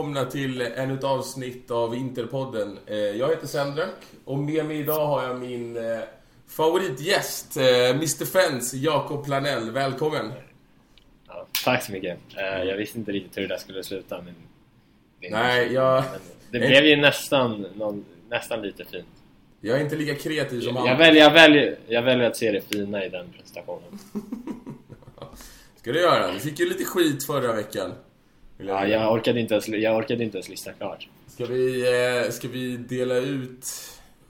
välkomna till ännu ett avsnitt av Interpodden. Eh, jag heter Sendrak och med mig idag har jag min eh, favoritgäst, eh, Mr Fens, Jakob Planell. Välkommen! Ja, tack så mycket. Jag visste inte riktigt hur det där skulle sluta men... Nej, jag... det blev ju nästan, någon, nästan lite fint. Jag är inte lika kreativ som han. Jag väljer, jag, väljer, jag väljer att se det fina i den presentationen. ska du göra. Du fick ju lite skit förra veckan. Ja, jag orkade inte ens, jag orkade inte ens lista klart. Ska vi, eh, ska vi dela ut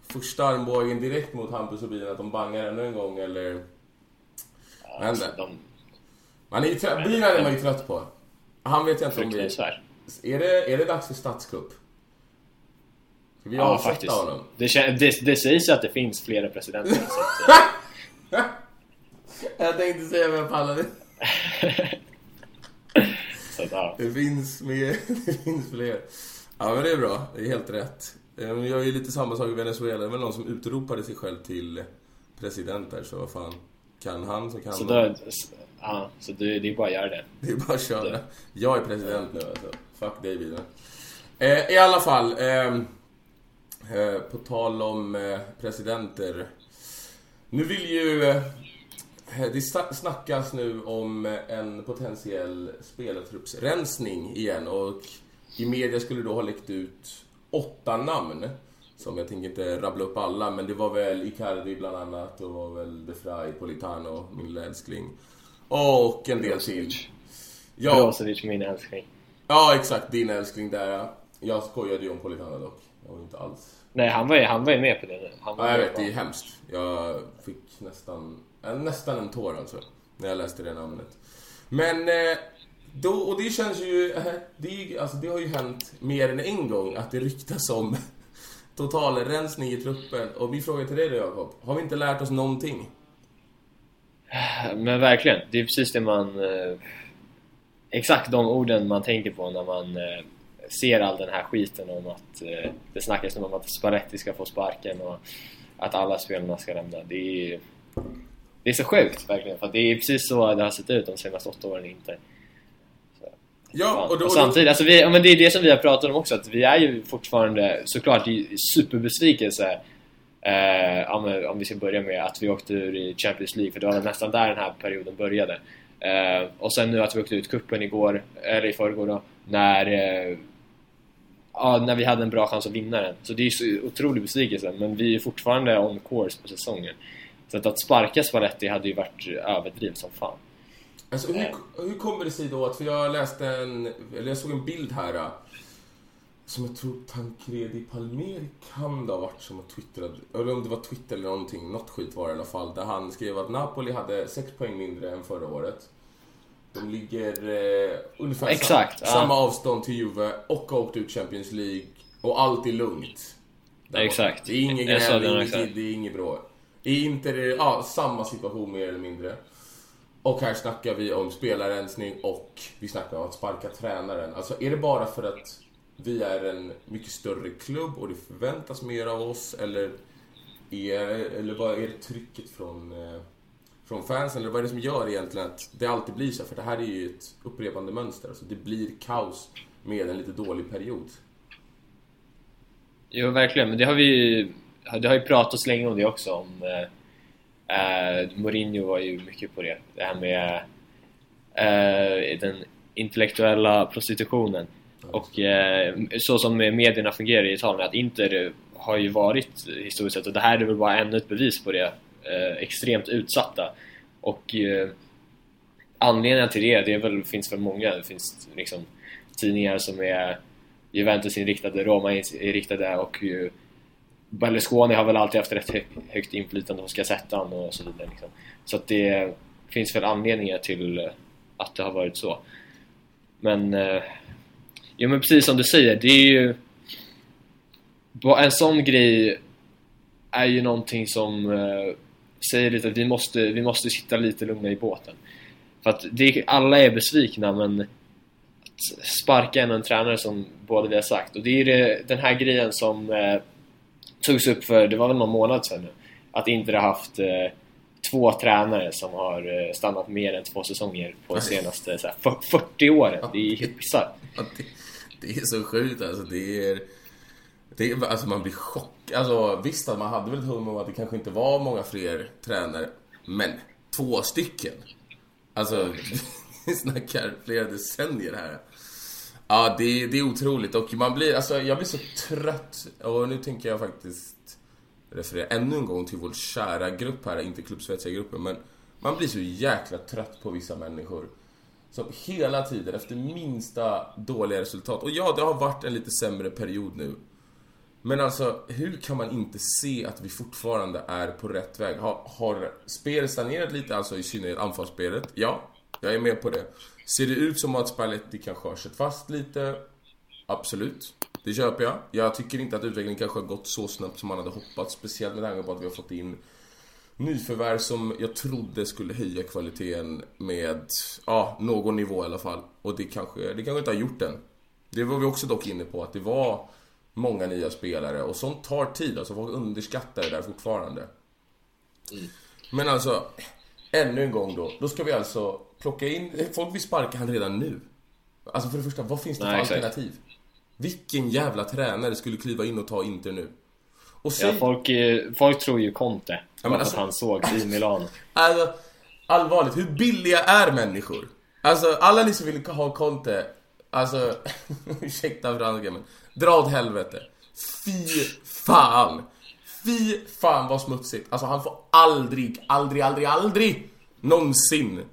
första armbågen direkt mot Hampus och Bilen att de bangar ännu en gång eller? Ja, alltså, de... Man är ju trött, Bilen är man ju trött på. Han vet jag inte om vi... Är det, är det dags för statskupp? Ska vi ja, avsätta faktiskt. honom? Det, det, det sägs ju att det finns flera presidenter. så att, jag tänkte säga vem pallade. Så att, ja. Det finns mer, det finns fler. Ja men det är bra, det är helt rätt. Jag gör ju lite samma sak i Venezuela, det var någon som utropade sig själv till president där, så vad fan. Kan han så kan så då, Ja, så det, det är bara att göra det. Det är bara att köra. Jag är president nu alltså. Fuck vidare. Eh, I alla fall. Eh, eh, på tal om eh, presidenter. Nu vill ju eh, Eh, det snackas nu om en potentiell spelartruppsrensning igen och i media skulle då ha läckt ut åtta namn. Som jag tänker inte rabbla upp alla, men det var väl Icardi bland annat och var väl De Frey, Politano, min lilla älskling. Och en del till. Ja. Brozovic, min älskling. Ja, exakt. Din älskling där, ja. Jag skojade ju om Politano dock. Jag var inte alls... Nej, han var ju, han var ju med på det. Han var ja, jag vet. Det är hemskt. Jag fick nästan Nästan en tår alltså, när jag läste det namnet. Men, eh, då, och det känns ju, eh, det, alltså, det har ju hänt mer än en gång att det ryktas om totalrensning i truppen. Och min fråga till dig då Jakob, har vi inte lärt oss någonting? Men verkligen, det är precis det man... Eh, exakt de orden man tänker på när man eh, ser all den här skiten om att det snackas om att Sparetti ska få sparken och att alla spelarna ska lämna. Det är det är så sjukt verkligen, för det är precis så det har sett ut de senaste åtta åren inte. Så, ja, och, då, och samtidigt, alltså vi, men det är det som vi har pratat om också, att vi är ju fortfarande såklart i superbesvikelse eh, om, om vi ska börja med att vi åkte ur i Champions League, för det var nästan där den här perioden började. Eh, och sen nu att vi åkte ut kuppen igår, eller i förrgår då, när eh, ja, när vi hade en bra chans att vinna den. Så det är ju så otrolig besvikelse, men vi är fortfarande on course på säsongen. Så att, att sparka Spalletti hade ju varit överdrivet som fan. Alltså, hur, hur kommer det sig då att, för jag läste en, eller jag såg en bild här äh, som jag tror Tancredi Palmeri kan det ha varit som har twittrat, eller om det var Twitter eller någonting, något skit var det i alla fall, där han skrev att Napoli hade 6 poäng mindre än förra året. De ligger eh, ungefär Exakt, sam, ja. samma avstånd till Juve och har åkt ut Champions League och allt är lugnt. Exakt. Det är inget gnäll, det det är inget bra. I Inter är det ja, samma situation mer eller mindre. Och här snackar vi om spelarrensning och vi snackar om att sparka tränaren. Alltså är det bara för att vi är en mycket större klubb och det förväntas mer av oss eller är, eller vad är det trycket från, eh, från fansen? Eller vad är det som gör egentligen att det alltid blir så? För det här är ju ett upprepande mönster. Alltså det blir kaos med en lite dålig period. Jo, verkligen. Men det har vi det har ju pratats länge om det också om eh, eh, Mourinho var ju mycket på det. Det här med eh, den intellektuella prostitutionen. Och eh, så som medierna fungerar i Italien att Inter har ju varit historiskt sett och det här är väl bara ännu ett bevis på det eh, extremt utsatta. Och eh, anledningen till det, det väl, finns väl många. Det finns liksom tidningar som är Juventus-inriktade, Roma-inriktade och Berlusconi har väl alltid haft rätt högt inflytande hos Gazettan och så vidare liksom. Så att det finns väl anledningar till eh, att det har varit så. Men eh, Ja men precis som du säger, det är ju En sån grej är ju någonting som eh, säger lite att vi måste, vi måste sitta lite lugna i båten. För att det, alla är besvikna men att sparka en, en tränare som båda vi har sagt. Och det är det, den här grejen som eh, togs upp för, det var väl någon månad sedan nu, att Inter har haft eh, två tränare som har eh, stannat mer än två säsonger på de senaste så här, 40 åren. Det är helt bisarrt. Det, det är så sjukt alltså. Det är... Det är alltså man blir chockad. Alltså visst att man hade väl ett hum om att det kanske inte var många fler tränare. Men två stycken. Alltså, vi snackar flera decennier här. Ja, det, det är otroligt och man blir, alltså jag blir så trött. Och nu tänker jag faktiskt referera ännu en gång till vår kära grupp här, inte klubbsvetsargruppen, men man blir så jäkla trött på vissa människor. Som hela tiden, efter minsta dåliga resultat, och ja, det har varit en lite sämre period nu. Men alltså, hur kan man inte se att vi fortfarande är på rätt väg? Har, har spelet stagnerat lite, alltså i synnerhet anfallsspelet? Ja, jag är med på det. Ser det ut som att Spalletti kanske har kört fast lite? Absolut. Det köper jag. Jag tycker inte att utvecklingen kanske har gått så snabbt som man hade hoppats. Speciellt med tanke på att vi har fått in nyförvärv som jag trodde skulle höja kvaliteten med, ja, någon nivå i alla fall. Och det kanske, det kanske inte har gjort den. Det var vi också dock inne på, att det var många nya spelare och sånt tar tid. Alltså folk underskattar det där fortfarande. Mm. Men alltså, ännu en gång då. Då ska vi alltså plocka in, folk vill sparka han redan nu. Alltså för det första, vad finns det Nej, för exakt. alternativ? Vilken jävla tränare skulle kliva in och ta Inter nu? Och sen... Ja, folk, eh, folk tror ju Conte. Ja, men alltså... att han såg i Milan. Alltså, allvarligt, hur billiga är människor? Alltså, alla ni som vill ha Conte, alltså, ursäkta franska men, dra åt helvete. Fy fan! Fy fan vad smutsigt. Alltså han får aldrig, aldrig, aldrig, aldrig någonsin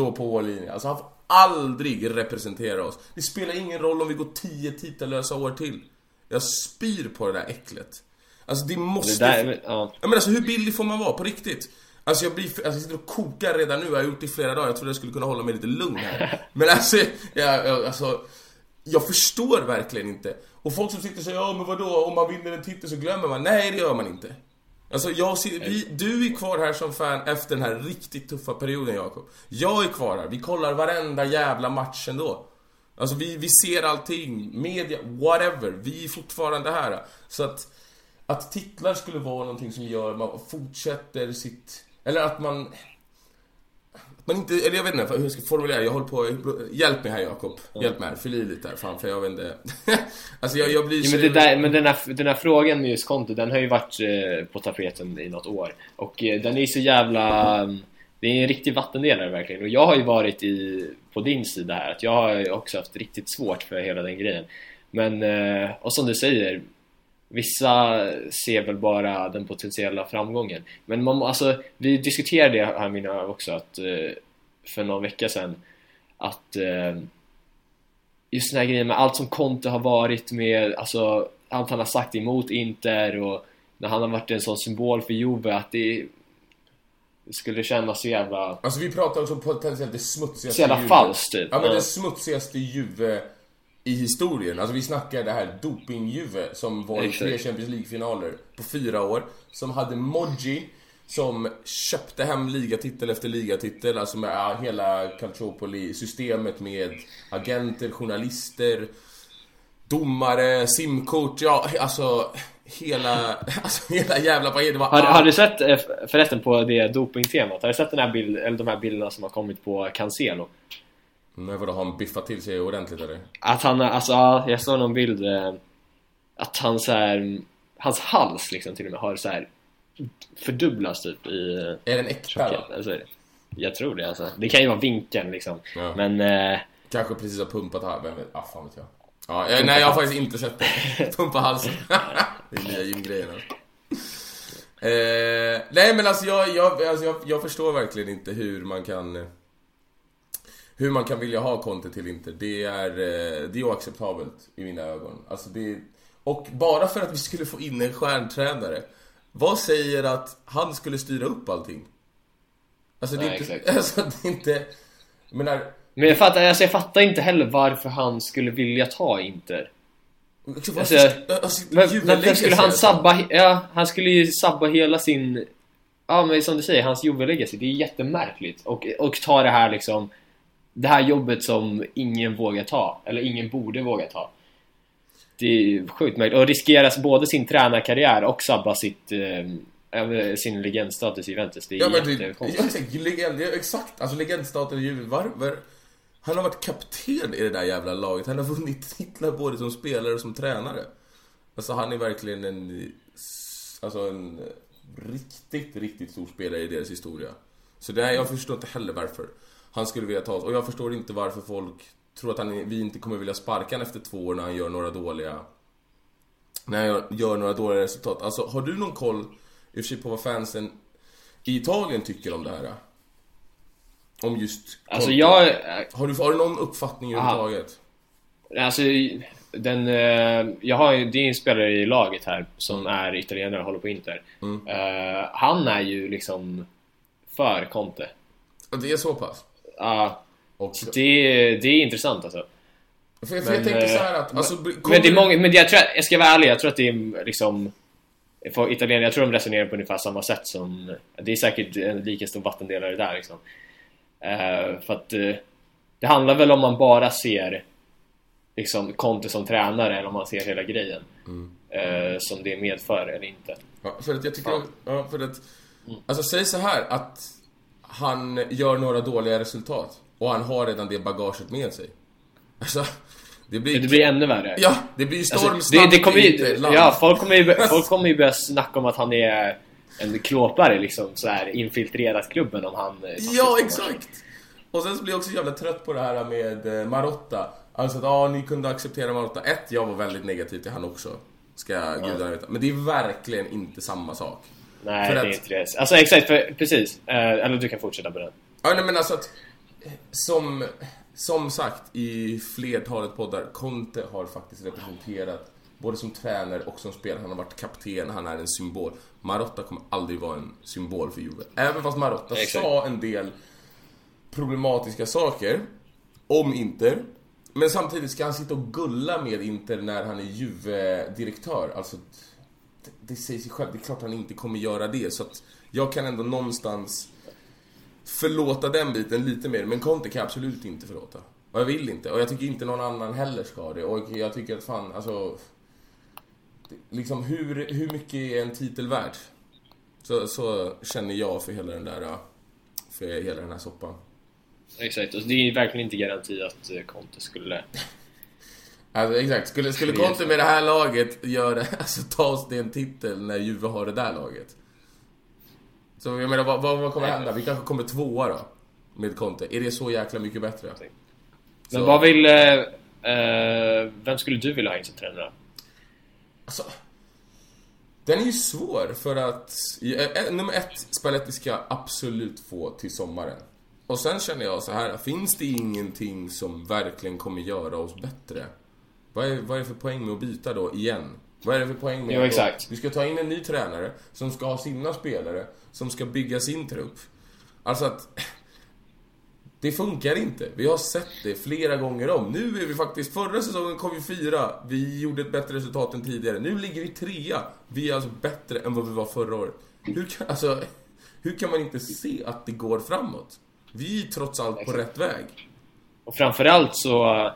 stå på vår linje. Alltså han får aldrig representera oss. Det spelar ingen roll om vi går tio titellösa år till. Jag spyr på det där äcklet. Alltså det måste... Det där, ja. Men alltså hur billig får man vara på riktigt? Alltså jag blir, alltså jag sitter och kokar redan nu, jag har gjort det i flera dagar, jag trodde jag skulle kunna hålla mig lite lugn här. Men alltså, jag, jag, alltså, jag förstår verkligen inte. Och folk som sitter och säger, ja men vadå, om man vinner en titel så glömmer man. Nej, det gör man inte. Alltså jag ser, vi, du är kvar här som fan efter den här riktigt tuffa perioden Jakob. Jag är kvar här, vi kollar varenda jävla match ändå. Alltså vi, vi ser allting, media, whatever. Vi är fortfarande här. Så att, att titlar skulle vara någonting som gör att man fortsätter sitt... Eller att man man inte, eller jag vet inte hur jag ska formulera, jag håller på, hjälp mig här Jakob, hjälp mig här, fyll i lite här, fan för jag vet inte. Alltså jag, jag blir så... men, där, men den, här, den här frågan med just konto, den har ju varit eh, på tapeten i något år. Och eh, den är ju så jävla Det är en riktig vattendelare verkligen. Och jag har ju varit i, på din sida här, att jag har också haft riktigt svårt för hela den grejen. Men, eh, och som du säger Vissa ser väl bara den potentiella framgången. Men man, alltså, vi diskuterade det här mina också att eh, för någon vecka sedan att eh, just den här grejen med allt som Conte har varit med, alltså allt han har sagt emot Inter och när han har varit en sån symbol för Juve att det skulle kännas så jävla... Alltså vi pratar också potentiellt det smutsigaste Så jävla falskt typ. Ja men det smutsigaste Juve i historien. Alltså vi snackar det här doping-Juve som var i tre Champions League-finaler på fyra år. Som hade Moggi som köpte hem ligatitel efter ligatitel, alltså med ja, hela Calciopoli-systemet med agenter, journalister, domare, simkort, ja alltså hela, alltså hela jävla paketet var har, har du sett eh, förresten på det dopingtemat? Har du sett den här bild, eller de här bilderna som har kommit på Cancelo? Nej vadå, har han biffat till sig ordentligt eller? Att han, alltså jag såg någon bild eh, Att han så här, Hans hals liksom till och med har så här Fördubblas typ i Är den äkta då? Alltså, jag tror det alltså. Det kan ju vara vinkeln liksom ja. Men eh, Kanske precis har pumpat här, vem vet? Ah, fan vet jag Ja, jag, nej jag har faktiskt inte sett det Pumpa halsen Det är nya gymgrejerna eh, Nej men alltså jag, jag, alltså jag, jag förstår verkligen inte hur man kan hur man kan vilja ha Conte till Inter, det är, eh, det är oacceptabelt i mina ögon. Alltså det, och bara för att vi skulle få in en stjärntränare, vad säger att han skulle styra upp allting? Alltså det är Nej, inte... Alltså, det är inte... Menar... Men jag fattar, alltså, jag fattar inte heller varför han skulle vilja ta Inter. Alltså, alltså, alltså, men skulle han sabba, ja, han skulle ju sabba hela sin, ja men som du säger, hans Juve-legacy. Det är jättemärkligt. Och, och ta det här liksom det här jobbet som ingen vågar ta, eller ingen borde våga ta. Det är sjukt märkligt. Och riskeras både sin tränarkarriär och sabba sitt, eh, sin legendstatus i Juventus. Det är Ja men det, exakt, legend, exakt, alltså legendstaten är ju varför Han har varit kapten i det där jävla laget, han har vunnit titlar både som spelare och som tränare. Alltså han är verkligen en, alltså en riktigt, riktigt stor spelare i deras historia. Så det här, jag förstår inte heller varför han skulle vilja ta oss, och jag förstår inte varför folk tror att han, vi inte kommer vilja sparka han efter två år när han gör några dåliga när han gör, gör några dåliga resultat. Alltså, har du någon koll i och för sig på vad fansen i Italien tycker om det här? Om just Alltså jag... Har du, har du någon uppfattning överhuvudtaget? Alltså, den, eh, jag har ju, det är en spelare i laget här som är italienare och håller på Inter. Mm. Eh, han är ju liksom för Conte. Det är så pass? Ja, Och, så det, det är intressant alltså. för, för jag men, tänker eh, så här att... Alltså, Men det är många, men jag tror, jag ska vara ärlig, jag tror att det är liksom för italienare, jag tror de resonerar på ungefär samma sätt som Det är säkert en lika stor vattendelare där liksom Eh, För att eh, Det handlar väl om man bara ser Liksom Conte som tränare eller om man ser hela grejen Mm. eh, Som det medför eller inte Ja, för att jag tycker... Ja. Ja, för att... Alltså, säg så här att han gör några dåliga resultat och han har redan det bagaget med sig. Alltså, det blir... Det blir ännu värre Ja, det blir storm Alltså, det, det kommer ju, ja, folk kommer ju, folk kommer ju börja snacka om att han är en klåpare liksom, så här infiltrerat klubben om han... eh, Ja, exakt! Och sen så blir jag också jävla trött på det här med eh, Marotta. Alltså att, ja, ni kunde acceptera Marotta. Ett, jag var väldigt negativ till han också. Ska gudarna veta. Men det är verkligen inte samma sak. Nej, För det att- är inte det. Alltså exakt, för, precis. Eh, eller du kan fortsätta på den. Ja, nej, men alltså att... Som, som sagt i flertalet poddar, Conte har faktiskt representerat både som tränare och som spelare. Han har varit kapten, han är en symbol. Marotta kommer aldrig vara en symbol för Juve. Även fast Marotta Exakt. sa en del problematiska saker om Inter. Men samtidigt ska han sitta och gulla med Inter när han är Juve-direktör. Alltså, det, det säger sig själv, det är klart han inte kommer göra det. Så att jag kan ändå någonstans förlåta den biten lite mer. Men Conte kan jag absolut inte förlåta. Och jag vill inte. Och jag tycker inte någon annan heller ska det. Och jag tycker att fan, alltså... Liksom hur, hur mycket är en titel värd? Så, så känner jag för hela den där... För hela den här soppan. Exakt, och det är verkligen inte garanti att eh, Conte skulle... Alltså exakt, skulle, skulle Conte med det här laget göra, alltså ta oss till en titel när Juve har det där laget? Så jag menar, vad, vad, kommer hända? Vi kanske kommer tvåa då? Med Conte. Är det så jäkla mycket bättre? Men Så- vad vill... Eh, eh, vem skulle du vilja ha in som tränare? Alltså, den är ju svår för att... eh, eh, Nummer ett, Spalletti ska absolut få till sommaren. Och sen känner jag så här, finns det ingenting som verkligen kommer göra oss bättre? Vad är, vad är det för poäng med att byta då, igen? Vad är det för poäng med Jo, exakt. Du ska ta in en ny tränare som ska ha sina spelare, som ska bygga sin trupp. Alltså att... Det funkar inte. Vi har sett det flera gånger om. Nu är vi faktiskt... Förra säsongen kom vi fyra. Vi gjorde ett bättre resultat än tidigare. Nu ligger vi trea. Vi är alltså bättre än vad vi var förra året. Hur kan, alltså, hur kan man inte se att det går framåt? Vi är trots allt på rätt väg. Och framförallt så...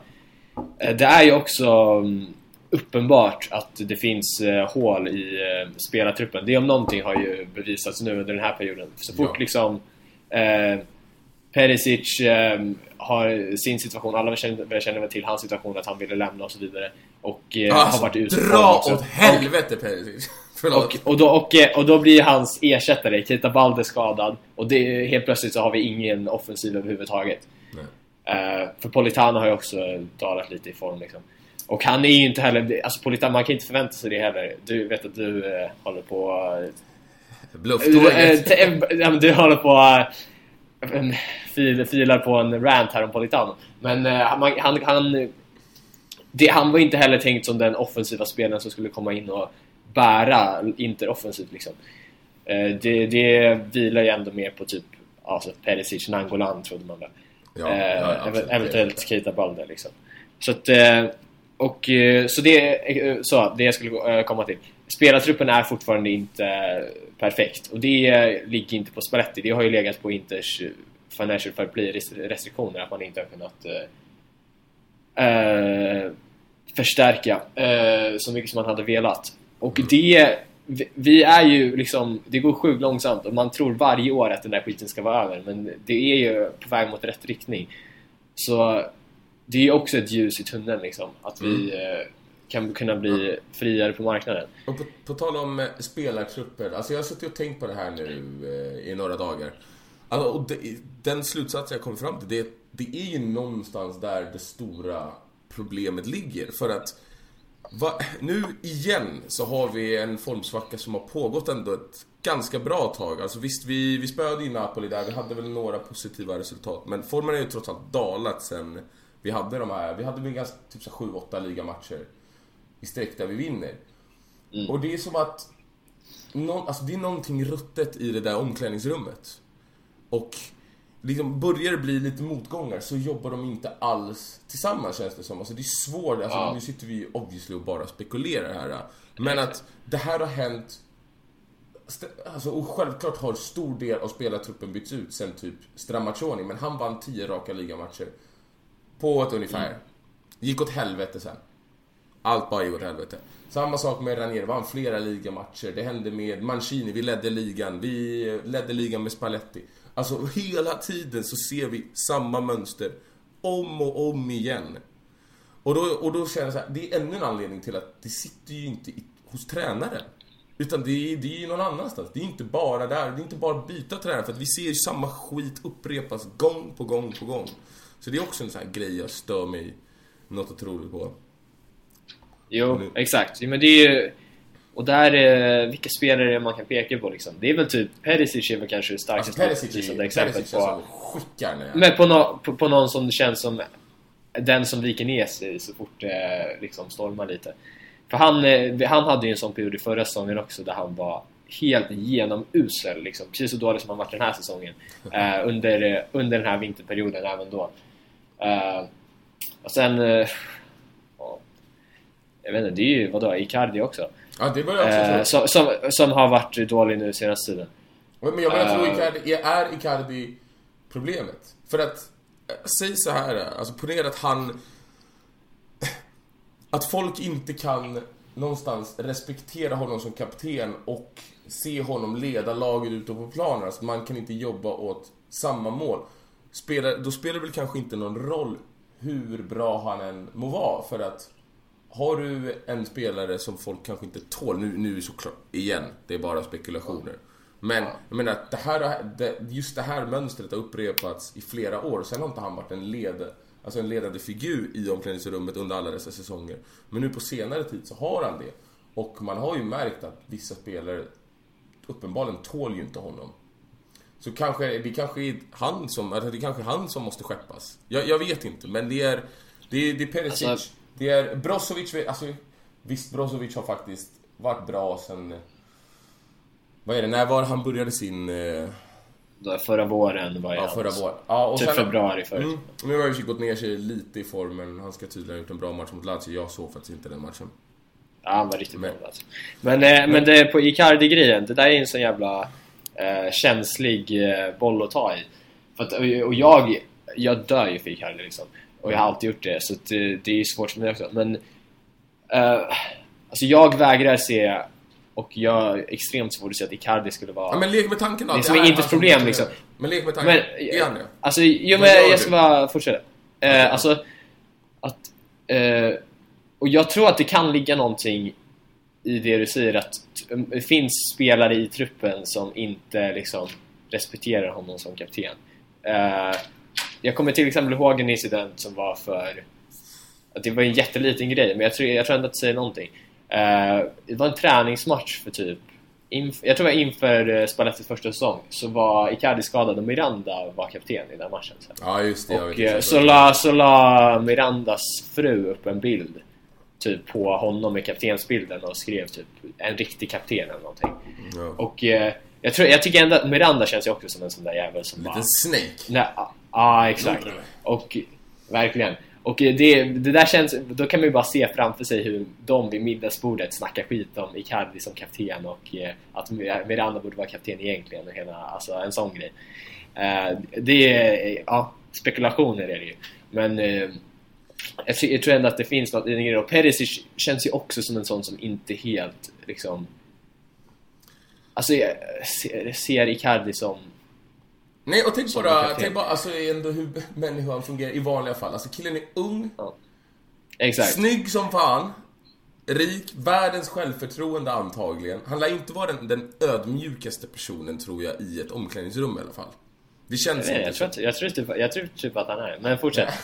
eh, Det är ju också mm, uppenbart att det finns eh, hål i eh, spelartruppen. Det om någonting har ju bevisats nu under den här perioden. Så fort Ja. liksom eh, Perisic eh, har sin situation, alla känner, känner väl till hans situation, att han ville lämna och så vidare. Och eh, har varit form dra åt helvete Perisic! Förlåt. Och, och, då, och, och då blir hans ersättare, Keita Balde, skadad. Och det, helt plötsligt så har vi ingen offensiv överhuvudtaget. Eh, för Politano har ju också dalat lite i form liksom. Och han är ju inte heller, alltså Politano, man kan inte förvänta sig det heller. Du vet att du eh, håller på... Eh, Blufftåget. men du håller på... Fil, filar på en rant här om Politano. Men han, han, han, det, han var inte heller tänkt som den offensiva spelaren som skulle komma in och bära Inter offensivt liksom. Det, det vilar ju ändå mer på typ alltså Perisic, Nangolan trodde man väl. Ja, Eh, ja, eventuellt Keita Balde liksom. Så att, eh, och eh, så det, eh, så, det jag skulle komma till. Spelartruppen är fortfarande inte perfekt och det ligger inte på Spalletti. Det har ju legat på Inters Financial Fair Play rest- restriktioner att man inte har kunnat eh, förstärka eh, så mycket som man hade velat. Och det vi, vi är ju liksom, det går sjukt långsamt och man tror varje år att den där skiten ska vara över men det är ju på väg mot rätt riktning. Så det är ju också ett ljus i tunneln liksom, att vi eh, kan kunna bli friare på marknaden. Och på, på tal om eh, spelartrupper, alltså jag har suttit och tänkt på det här nu eh, i några dagar. Alltså, och det, den slutsats jag kommer fram till, det, det är ju någonstans där det stora problemet ligger. För att va, nu igen så har vi en formsvacka som har pågått ändå ett ganska bra tag. Alltså visst, vi, vi spöade ju Napoli där, vi hade väl några positiva resultat. Men formen har ju trots allt dalat sen vi hade de här, vi hade väl ganska typ 7-8 ligamatcher i sträck där vi vinner. Mm. Och det är som att någon, alltså det är någonting ruttet i det där omklädningsrummet. Och liksom börjar det bli lite motgångar så jobbar de inte alls tillsammans känns det som. Alltså det är svårt, alltså Ja. nu sitter vi obviously och bara spekulerar här. Men att det här har hänt Alltså, och självklart har stor del av spelartruppen bytts ut sen typ Stramaccioni, men han vann 10 raka ligamatcher. På ett ungefär. Gick åt helvete sen. Allt bara gick åt helvete. Samma sak med Ranieri, vann flera ligamatcher. Det hände med Mancini, vi ledde ligan. Vi ledde ligan med Spalletti. Alltså hela tiden så ser vi samma mönster. Om och om igen. Och då, och då känner jag så här, det är ännu en anledning till att det sitter ju inte i, hos tränaren. Utan det är, det är ju någon annanstans. Det är inte bara där. Det är inte bara att byta tränare. För att vi ser ju samma skit upprepas gång på gång på gång. Så det är också en sån här grej jag stör mig något otroligt på. Jo, exakt. Men det är ju... Och där, eh, vilka spelare det man kan peka på liksom? Det är väl typ Perisic är väl kanske det Alltså starkaste Perisic exemplet Perisic är på... som skickar jag... Men på, nå på, på någon som känns som den som viker ner sig så fort det liksom stormar lite. För han, eh, han hade ju en sån period i förra säsongen också där han var helt genomusel, liksom. precis så dålig som han varit den här säsongen. Eh, under, eh, under den här vinterperioden även då. Eh, och sen... Eh, ja, jag vet inte, det är ju vadå, Icardi också. Ja, det börjar jag Eh, också tro. som, som, som har varit dålig nu senaste tiden. Men jag börjar tro Eh. Icardi, är Icardi problemet? För att, eh, säg så här, eh, alltså ponera att han... Att folk inte kan någonstans respektera honom som kapten och se honom leda laget ute på planen. Alltså man kan inte jobba åt samma mål. Spelar, då spelar det väl kanske inte någon roll hur bra han än må vara. För att har du en spelare som folk kanske inte tål, nu, nu såklart, igen, det är bara spekulationer. Men jag menar att det här, det, just det här mönstret har upprepats i flera år. Sen har inte han varit en, led, alltså en ledande figur i omklädningsrummet under alla dessa säsonger. Men nu på senare tid så har han det. Och man har ju märkt att vissa spelare uppenbarligen tål ju inte honom. Så kanske, det kanske är han som, alltså det kanske är han som måste skeppas. Jag, jag vet inte, men det är, det är, det är Perisic. Alltså- det är Brozovic, alltså visst Brozovic har faktiskt varit bra sen... Vad är det, när var han började sin... Eh, Då Förra våren var ja, jag förra våren. Ja, och Typ sen- februari förut. Mm, nu har ju gått ner sig lite i formen. Han ska tydligen ha gjort en bra match mot Lazio. Jag såg faktiskt inte den matchen. Ja, han var riktigt Men- bra alltså. Men, eh, men det på Icardi-grejen, det där är en sån jävla eh, känslig eh, boll att ta i. För att, och och jag, jag dör ju för Icardi liksom. Och jag har alltid gjort det, så eh, det är ju svårt för mig också. Men eh, alltså jag vägrar se, och jag har extremt svårt att se att Icardi skulle vara... Ja, men lek med tanken då. Det är att som är han Inters som problem, liksom. Men lek med tanken. Men, är han det? Alltså, jo, men gör jag ska bara fortsätta. Eh, alltså, att... Eh, och jag tror att det kan ligga någonting i det du säger att t- det finns spelare i truppen som inte liksom respekterar honom som kapten. Eh, jag kommer till exempel ihåg en incident som var för... Att det var en jätteliten grej, men jag tror, jag tror ändå att det säger någonting. Eh, det var en träningsmatch för typ... Inf- jag tror det var inför uh, Spallettis första säsong, så var Icardi skadad och Miranda var kapten i den matchen. Så. Ja, just det. jag Och inte eh, så la, så la Mirandas fru upp en bild typ på honom med kaptensbilden och skrev typ en riktig kapten eller någonting. Ja. Och eh, jag, tror, jag tycker ändå att Miranda känns ju också som en sån där jävel som bara... Liten snake. Nej, Ja, exakt. Och verkligen. Och det, det där känns, då kan man ju bara se framför sig hur de vid middagsbordet snackar skit om Icardi som kapten och eh, att Miranda borde vara kapten egentligen och hela, alltså en sån grej. Eh, det är, ja, spekulationer är det ju. Men eh, jag, tror ändå att det finns något i den grejen. Och Perisic känns ju också som en sån som inte helt liksom Alltså jag ser Icardi som... Nej, och tänk Som bara, tänk bara alltså, ändå hur människan fungerar i vanliga fall. Alltså killen är ung, Exakt. snygg som fan, rik, världens självförtroende antagligen. Han lär inte vara den, den ödmjukaste personen tror jag i ett omklädningsrum i alla fall. Det känns Jag, vet, inte jag, tror, så. inte- jag, tror typ, jag tror typ att han är Men fortsätt.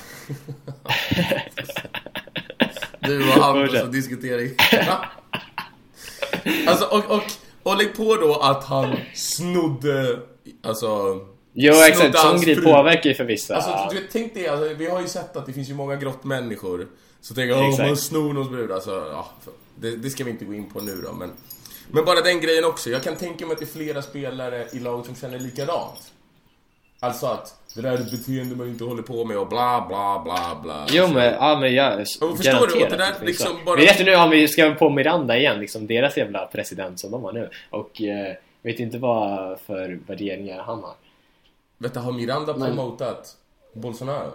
Du och Hampus och diskutering. alltså, och, och, och lägg på då att han snodde, alltså... Jo exakt, sån grej påverkar ju för vissa. Alltså, du vet, tänk det, alltså, vi har ju sett att det finns ju många grottmänniskor. Så tänker jag, Exakt. man snor någons brud, alltså, ja, det, det ska vi inte gå in på nu då, men Men bara den grejen också, jag kan tänka mig att det är flera spelare i lag som känner likadant. Alltså att, det där är ett beteende man inte håller på med och bla bla bla bla. Jo men, ja men jag Och förstår du? Och det där liksom så. bara- Men vet du nu om vi ska på Miranda igen, liksom deras jävla president som de har nu. Och eh, vet inte vad för värderingar han har Vet du, har Miranda Men- promotat Bolsonaro?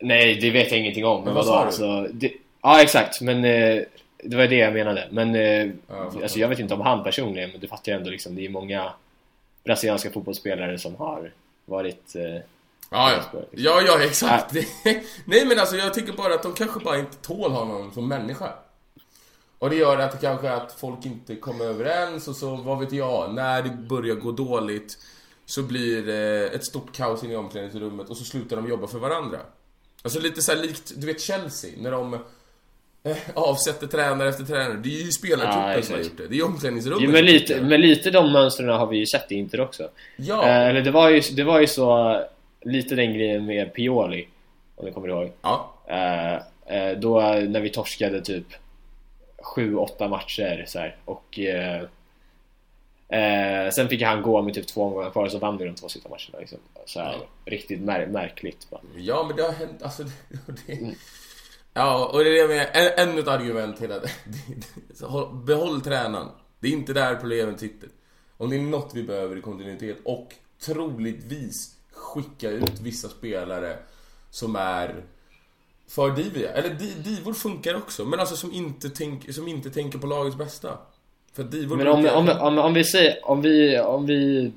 Nej, det vet jag ingenting om. Men Men vad vadå? Alltså, det, ja, exakt. Men eh, det var det jag menade. Men eh, fattar. alltså, jag vet inte om han personligen, men du fattar ju ändå liksom, det är många brasilianska fotbollsspelare som har varit... Eh, Ja, ja. liksom. Ja, ja, exakt. Nej, men alltså jag tycker bara att de kanske bara inte tål honom som människa. Och det gör att det kanske att folk inte kommer överens och så, vad vet jag, när det börjar gå dåligt så blir det ett stort kaos inne i omklädningsrummet och så slutar de jobba för varandra. Alltså lite så likt, du vet Chelsea, när de eh, avsätter tränare efter tränare. Det är ju spelartruppen Ja, som har gjort det. Det är ju omklädningsrummet jo, men, lite, men lite de mönstren har vi ju sett i Inter också. Ja. Eh, eller det var, ju, det var ju så, lite den grejen med Pioli, om du kommer ihåg. Ja. Eh, eh, då när vi torskade typ 7-8 matcher så här, och eh, eh, sen fick han gå med typ två omgångar kvar så vann vi de två sista matcherna liksom. så här, Riktigt mär- märkligt bara. Ja, men det har hänt, alltså det, det, Ja, och det är med, än- ännu ett argument hela det, det, så håll- Behåll tränaren. Det är inte där problemet sitter. Om det är något vi behöver i kontinuitet och troligtvis skicka ut vissa spelare som är för diviga. Eller di, divor funkar också, men alltså som inte, tänk, som inte tänker på lagets bästa. För divor Men om, om, om, om vi säger, om vi, om vi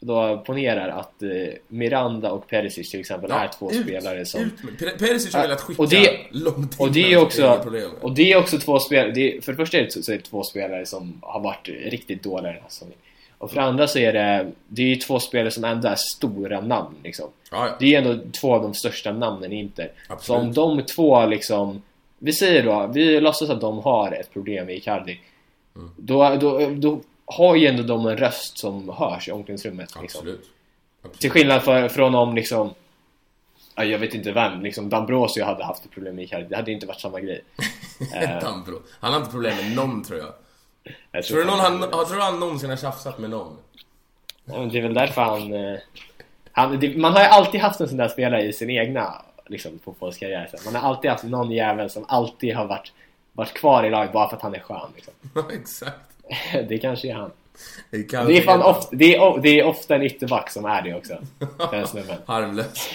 då ponerar att eh, Miranda och Perisic till exempel Ja, är två ut, spelare som Ut Per- Perisic har velat skicka och det- långt Och det är också, och det är också två spelare, det är, för det första är det, så är det två spelare som har varit riktigt dåliga säsongen. Och för det andra så är det, det är ju två spelare som ändå är stora namn liksom. Ja, ja. Det är ändå två av de största namnen i Inter. Absolut. Så om de två liksom, vi säger då, vi låtsas att de har ett problem med Icardi. Mm. Då, då, då har ju ändå de en röst som hörs i omklädningsrummet. Liksom. Absolut. Absolut. Till skillnad för, från om liksom ja, jag vet inte vem, liksom Dambrosio hade haft problem med Icardi. Det hade inte varit samma grej. Dambro. Han har inte problem med någon tror jag. jag Tror du, någon, han, har- tror han någonsin har tjafsat med någon? Ja, det är väl därför han... eh, han det, man har ju alltid haft en sån där spelare i sin egna liksom, fotbollskarriär. Man har alltid haft någon jävel som alltid har varit, varit kvar i laget bara för att han är skön. Liksom. Exakt. Det kanske är han. Det, kan Det är, fan ofta, det, är, det är ofta en ytterback som är det också. Den snubben. Harmlös.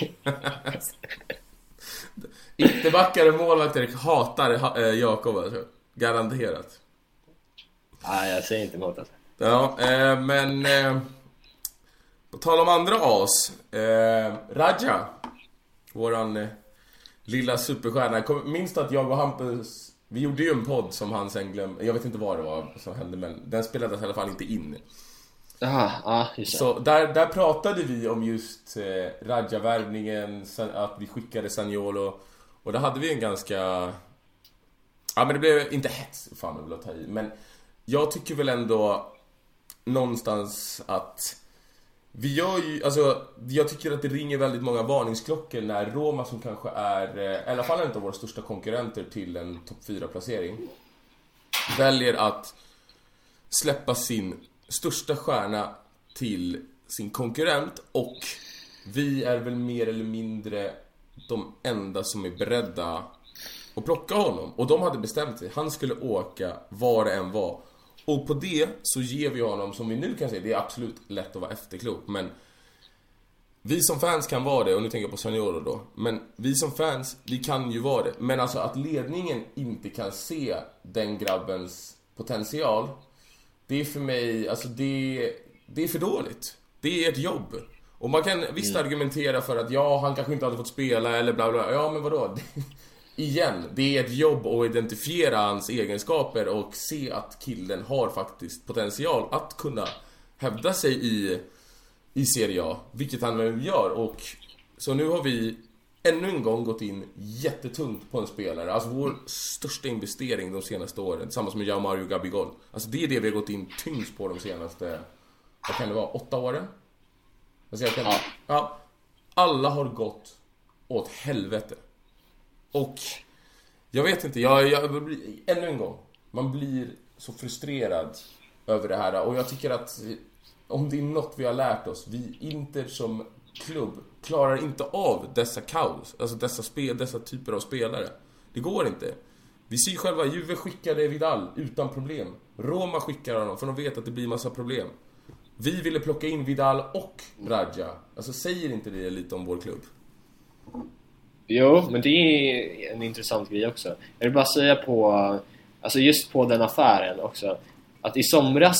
Ytterbackar och målvakter hatar ha, eh, Jakob alltså. Garanterat. Nej, jag säger inte emot alltså. Ja, eh, men... Eh, på tal om andra as. Eh, Raja. Våran lilla superstjärna. Minns du att jag och Hampus... Vi gjorde ju en podd som han sen glömde. Jag vet inte vad det var som hände men den spelades i alla fall inte in. Jaha, ja just det. Så där, där pratade vi om just eh, Raja-värvningen, att vi skickade Saniolo. Och då hade vi en ganska... Ja men det blev inte hets, fan jag vill ta i. Men jag tycker väl ändå någonstans att vi gör ju, alltså jag tycker att det ringer väldigt många varningsklockor när Roma som kanske är, eh, i alla fall en av våra största konkurrenter till en topp 4-placering väljer att släppa sin största stjärna till sin konkurrent och vi är väl mer eller mindre de enda som är beredda att plocka honom. Och de hade bestämt sig, han skulle åka var det än var. Och på det så ger vi honom, som vi nu kan se, det är absolut lätt att vara efterklok, men vi som fans kan vara det, och nu tänker jag på Saniolo då. Men vi som fans, vi kan ju vara det. Men alltså att ledningen inte kan se den grabbens potential. Det är för mig, alltså det, det är för dåligt. Det är ett jobb. Och man kan visst Mm. argumentera för att ja, han kanske inte hade fått spela eller bla bla. Ja, men vadå? Igen, det är ett jobb att identifiera hans egenskaper och se att killen har faktiskt potential att kunna hävda sig i, i Serie A. Vilket han nu gör och så nu har vi ännu en gång gått in jättetungt på en spelare. Alltså vår största investering de senaste åren tillsammans med Jao Mario Gabigol. Alltså det är det vi har gått in tyngst på de senaste, vad kan det vara, åtta åren? Alltså jag kan, Ja. ja. Alla har gått åt helvete. Och jag vet inte, jag, jag blir, ännu en gång. Man blir så frustrerad över det här och jag tycker att om det är något vi har lärt oss, vi Inter som klubb klarar inte av dessa kaos, alltså dessa, spel, dessa typer av spelare. Det går inte. Vi ser ju själva, Juve skickade Vidal utan problem. Roma skickar honom för de vet att det blir massa problem. Vi ville plocka in Vidal och Raja, Alltså säger inte det lite om vår klubb? Jo, men det är en intressant grej också. Jag vill bara säga på, alltså just på den affären också, att i somras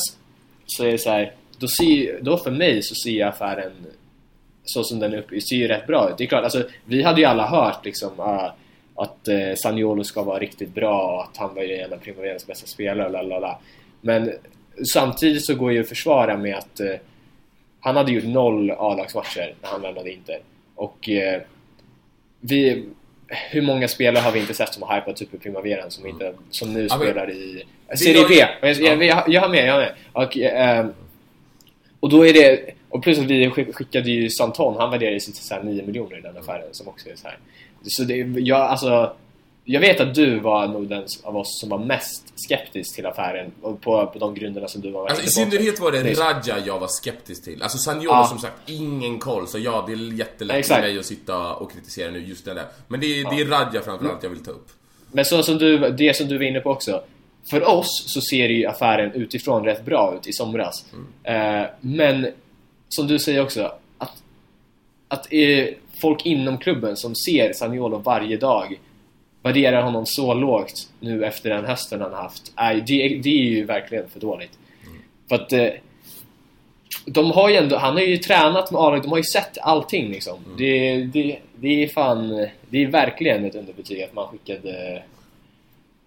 så är det så här, då, ser, då för mig så ser jag affären så som den är uppe, ser ju rätt bra ut. Det är klart, alltså vi hade ju alla hört liksom ah, att uh, Saniolo ska vara riktigt bra och att han var ju en av Primaveras bästa spelare, lalala. Men samtidigt så går ju att försvara med att uh, han hade gjort noll A-lagsmatcher när han lämnade Inter. Och uh, vi, hur många spelare har vi inte sett som har hypat typ i Primaveran som, inte, som nu spelar i Serie jag- B? Jag, jag, jag, jag har med, jag har med. Och, eh, och då är det... Och plus att vi skick- skickade ju Santon, han värderades till så här 9 miljoner i den affären som också är så här. Så det, jag, alltså, jag vet att du var nog den av oss som var mest skeptisk till affären och på, på de grunderna som du var Alltså i synnerhet var det Nej. Radja jag var skeptisk till. Alltså Saniolo Ja. som sagt, ingen koll. Så ja, det är jättelätt Exakt. för mig att sitta och kritisera nu just den där. Men det är, det är Radja framförallt jag vill ta upp. Men så som du, det som du var inne på också. För oss så ser ju affären utifrån rätt bra ut i somras. Eh, men som du säger också, att, att eh, folk inom klubben som ser Saniolo varje dag värderar honom så lågt nu efter den hösten han haft. Är, det, det är ju verkligen för dåligt. För att eh, de har ju ändå, han har ju tränat med A-laget, de har ju sett allting liksom. Det, det, det är fan, det är verkligen ett underbetyg att man skickade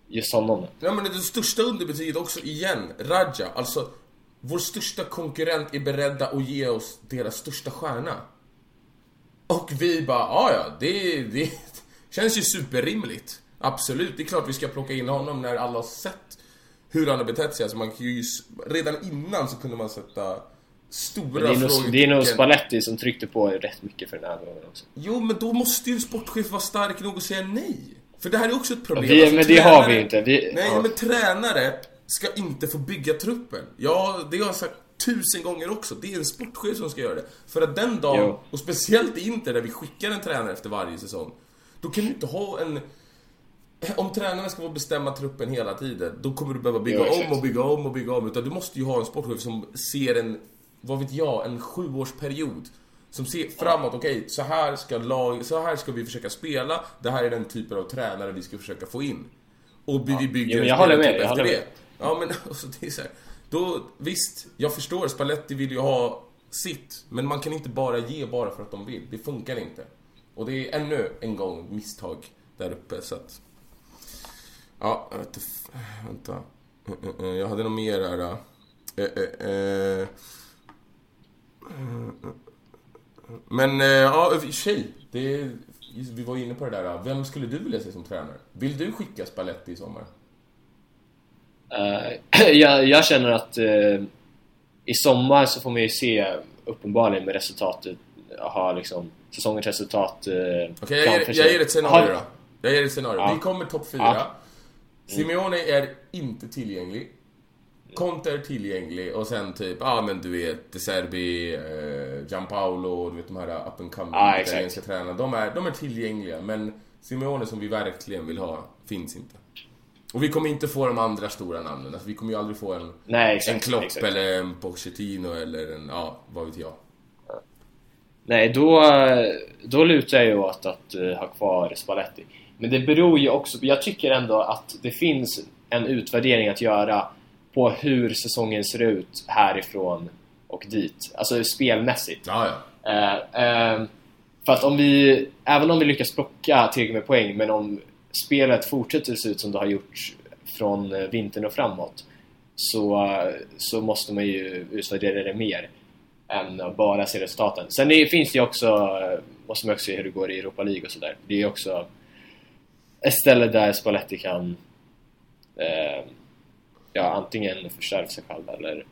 just honom. Ja men det största underbetyget också igen, Radja. Alltså, vår största konkurrent är beredda att ge oss deras största stjärna. Och vi bara, ja ja, det, det känns ju superrimligt. Absolut, det är klart vi ska plocka in honom när alla har sett hur han har betett sig. Alltså man kan ju, redan innan så kunde man sätta stora Men det är, nog, frågetecken. det är nog Spalletti som tryckte på rätt mycket för den här gången också. Jo, men då måste ju en sportchef vara stark nog att säga nej. För det här är också ett problem. Vi, Alltså, men det har tränare- vi inte. Vi, Nej, ja. men tränare ska inte få bygga truppen. Ja, det har jag sagt tusen gånger också. Det är en sportchef som ska göra det. För att den dagen, Jo. och speciellt i Inter där vi skickar en tränare efter varje säsong. Då kan du inte ha en... Om tränarna ska få bestämma truppen hela tiden, då kommer du behöva bygga om och bygga om och bygga om. Utan du måste ju ha en sportchef som ser en, vad vet jag, en sjuårsperiod. Som ser framåt, okej, så här ska lag, så här ska vi försöka spela. Det här är den typen av tränare vi ska försöka få in. Och vi bygger en jag håller med, jag håller det. Ja men alltså, det är så här. Då, visst, jag förstår, Spalletti vill ju ha sitt. Men man kan inte bara ge bara för att de vill. Det funkar inte. Och det är ännu en gång misstag där uppe så att... Ja, jag vet inte, vänta. Eh, eh, eh, jag hade nog mer här. eh, Men ja, i och för sig. Det, vi var ju inne på det där. Vem skulle du vilja se som tränare? Vill du skicka Spalletti i sommar? Uh, jag, jag känner att uh, i sommar så får man ju se uppenbarligen med resultatet, ha liksom säsongens resultat eh, Okej, jag, ger- sig. jag ger ett scenario då. Jag ger ett scenario. Ja. Vi kommer topp fyra. Ja. Simeone är inte tillgänglig. Conte är tillgänglig och sen typ, ja ah, men du vet, De Serbi, eh, Gianpaolo, du vet de här up and coming exakt. italienska tränarna. De är, de är tillgängliga men Simeone som vi verkligen vill ha, finns inte. Och vi kommer inte få de andra stora namnen. Alltså, vi kommer ju aldrig få en, Nej, exakt. en Klopp exakt. eller en Pochettino eller en, ja, vad vet jag. Nej, då, då lutar jag ju åt att eh, ha kvar Spalletti. Men det beror ju också Jag tycker ändå att det finns en utvärdering att göra på hur säsongen ser ut härifrån och dit. Alltså spelmässigt. Ja, ja. Eh, eh, för att om vi, även om vi lyckas plocka tillräckligt med poäng, men om spelet fortsätter se ut som det har gjort från vintern och framåt så, så måste man ju utvärdera det mer än att bara se resultaten. Sen det finns det ju också, eh, måste man också se hur det går i Europa League och sådär. Det är ju också ett ställe där Spalletti kan eh, ja, antingen förstärka sig själv eller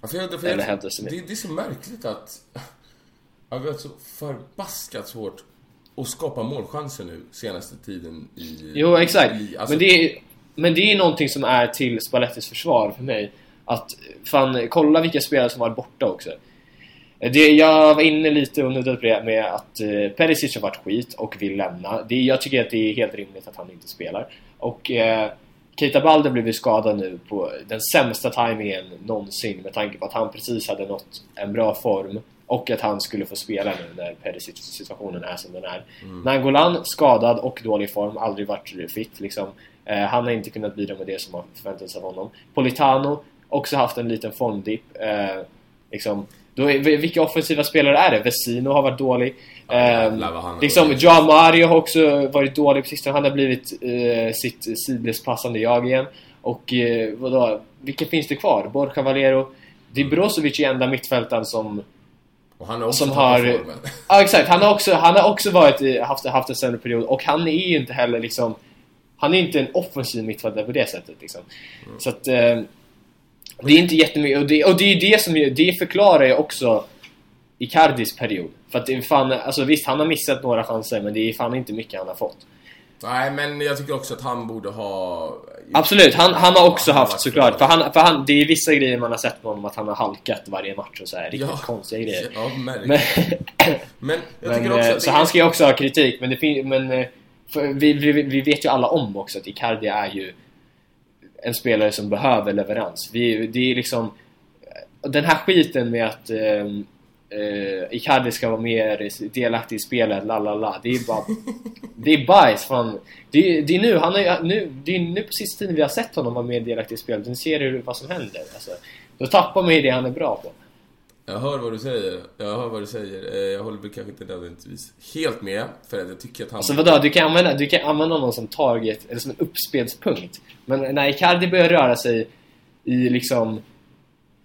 Ja, för jag, för Eller jag, hävda sig det, det är så märkligt att... Vi har så förbaskat svårt att skapa målchanser nu senaste tiden i... Jo, exakt. I, alltså, men, det är, men det är någonting som är till Spallettis försvar för mig. Att fan, kolla vilka spelare som var borta också. Det, jag var inne lite på det med att eh, Perisic har varit skit och vill lämna. Det, jag tycker att det är helt rimligt att han inte spelar. Och eh, Keita Balder blev ju skadad nu på den sämsta tajmingen någonsin med tanke på att han precis hade nått en bra form och att han skulle få spela nu när Perisic-situationen är som den är. Nangolan skadad och dålig form, aldrig varit fit liksom. Eh, han har inte kunnat bidra med det som har förväntats av honom. Politano, också haft en liten formdipp. Eh, liksom, då är, vilka offensiva spelare är det? Vesino har varit dålig. Ja, Eh, vad han har liksom. Joao Mario har också varit dålig på sistone. Han har blivit eh, sitt sidledspassande jag igen. Och eh, vadå? Vilka finns det kvar? Borja Valero. Det är Brozovic i enda mittfältaren som... och han har också som har- formen. Ja exakt, han har också, han har också varit, i- haft, haft en sämre period och han är ju inte heller liksom... Han är inte en offensiv mittfältare på det sättet liksom. Mm. Så att... Eh, det är inte jättemycket, och det, och det är ju det som det förklarar ju också Icardis period. För att det är fan, alltså visst han har missat några chanser men det är fan inte mycket han har fått. Nej, men jag tycker också att han borde ha... Absolut, han, han har också Han haft såklart. för han, för han, det är vissa grejer man har sett på honom att han har halkat varje match och så här riktigt Ja. konstiga grejer. Ja. Men, Men jag men, också eh, att så det han är- ska ju också ha kritik, men, det men eh, för vi, vi, vi vet ju alla om också att Icardi är ju en spelare som behöver leverans. Vi, det är liksom den här skiten med att eh, eh, Icardi ska vara mer delaktig i spelet, la la la. Det är bara... det är bajs fan. Det är, det är nu, han är, nu, det är nu på sista tiden vi har sett honom vara mer delaktig i spelet. Nu ser du vad som händer. Alltså, då tappar man ju det han är bra på. Jag hör vad du säger. Jag hör vad du säger. Eh, Jag håller väl kanske inte nödvändigtvis helt med. För att jag tycker att han... Alltså vadå, du kan använda, du kan använda honom som target, eller som en uppspelspunkt. Men när Icardi börjar röra sig i liksom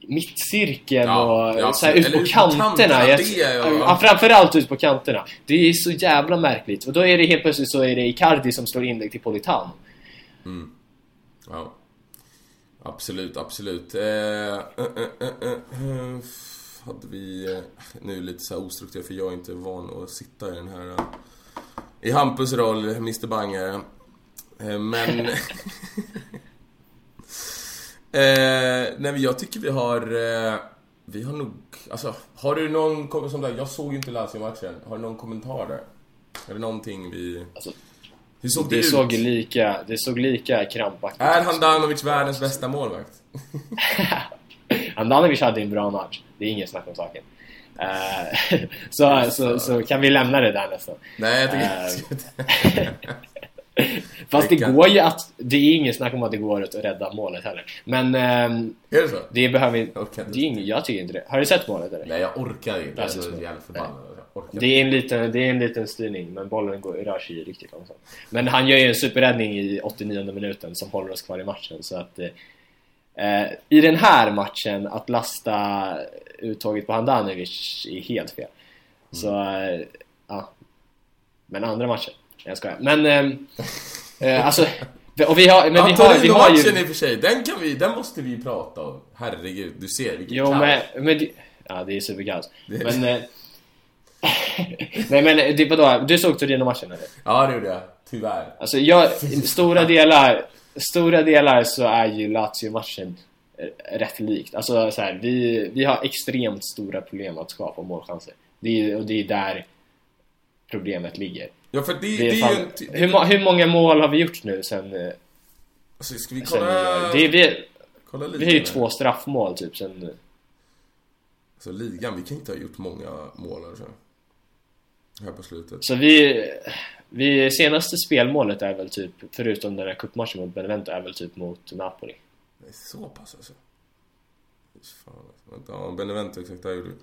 mittcirkeln Ja, och ja, så här, ut på ut på kanterna. kanterna, jag, det ja, framförallt ut på kanterna. Det är så jävla märkligt. Och då är det helt plötsligt så är det Icardi som slår inlägg till Politano. Ja. Absolut, absolut. Eh, eh, eh, eh, eh, hade vi... Eh, nu lite så här ostrukturerat för jag är inte van att sitta i den här... Eh, I Hampus roll, Mr Banger. Eh, men... eh, nej men jag tycker vi har... Eh, vi har nog... Alltså, har du någon... Som där, jag såg ju inte Lazio-matchen. Har du någon kommentar där? Är det någonting vi... Alltså, Hur såg det, det ut? såg lika, det såg lika krampaktigt Är ut. Handanovic världens bästa målvakt? Handanovic hade en bra match. Det är inget snack om saken. Eh, så, så, så kan vi lämna det där nästan. Nej, jag tycker Eh, Fast det går ju att... Det är ingen snack om att det går att rädda målet heller. Men ehm, Är det så? det behöver vi... Orkar Det är ing, jag tycker inte det. Har du sett målet eller? Nej, jag orkar inte. Jag är så jävla förbannad. Jag Det är, en liten, det är en liten styrning, men bollen går, rör sig ju riktigt långsamt. Men han gör ju en superräddning i 89 minuten som håller oss kvar i matchen. Så att eh, I den här matchen, att lasta uttaget på Handanovic är helt fel. Så, eh, ja. Men andra matchen, jag skojar. Men, ehm, eh, alltså... Och vi har, men vi har, vi har matchen ju... i och för sig, den kan vi, den måste vi prata om. Herregud, du ser vilket Jo kaos. men, men Ja det är superkaos. Men... Eh, nej men det, vadå? Du såg Torino-matchen eller? Ja, det gjorde jag. Tyvärr. Alltså jag, stora delar, stora delar så är ju Lazio-matchen eh, rätt likt. Alltså så här, vi, vi har extremt stora problem att skapa målchanser. Det är, och det är där problemet ligger. Ja, för det, Det det är är fan, ju hur, hur många mål har vi gjort nu sen... eh, Alltså, ska vi sen kolla... det är, vi, kolla vi har ju här? två straffmål typ sen... Alltså ligan, vi kan inte ha gjort många mål alltså. Här på slutet. Så vi, vi... Senaste spelmålet är väl typ, förutom den här cupmatchen mot Benevento, är väl typ mot Napoli. Det är så pass alltså. Fan, alltså. Ja, Benevento exakt, där gjorde vi.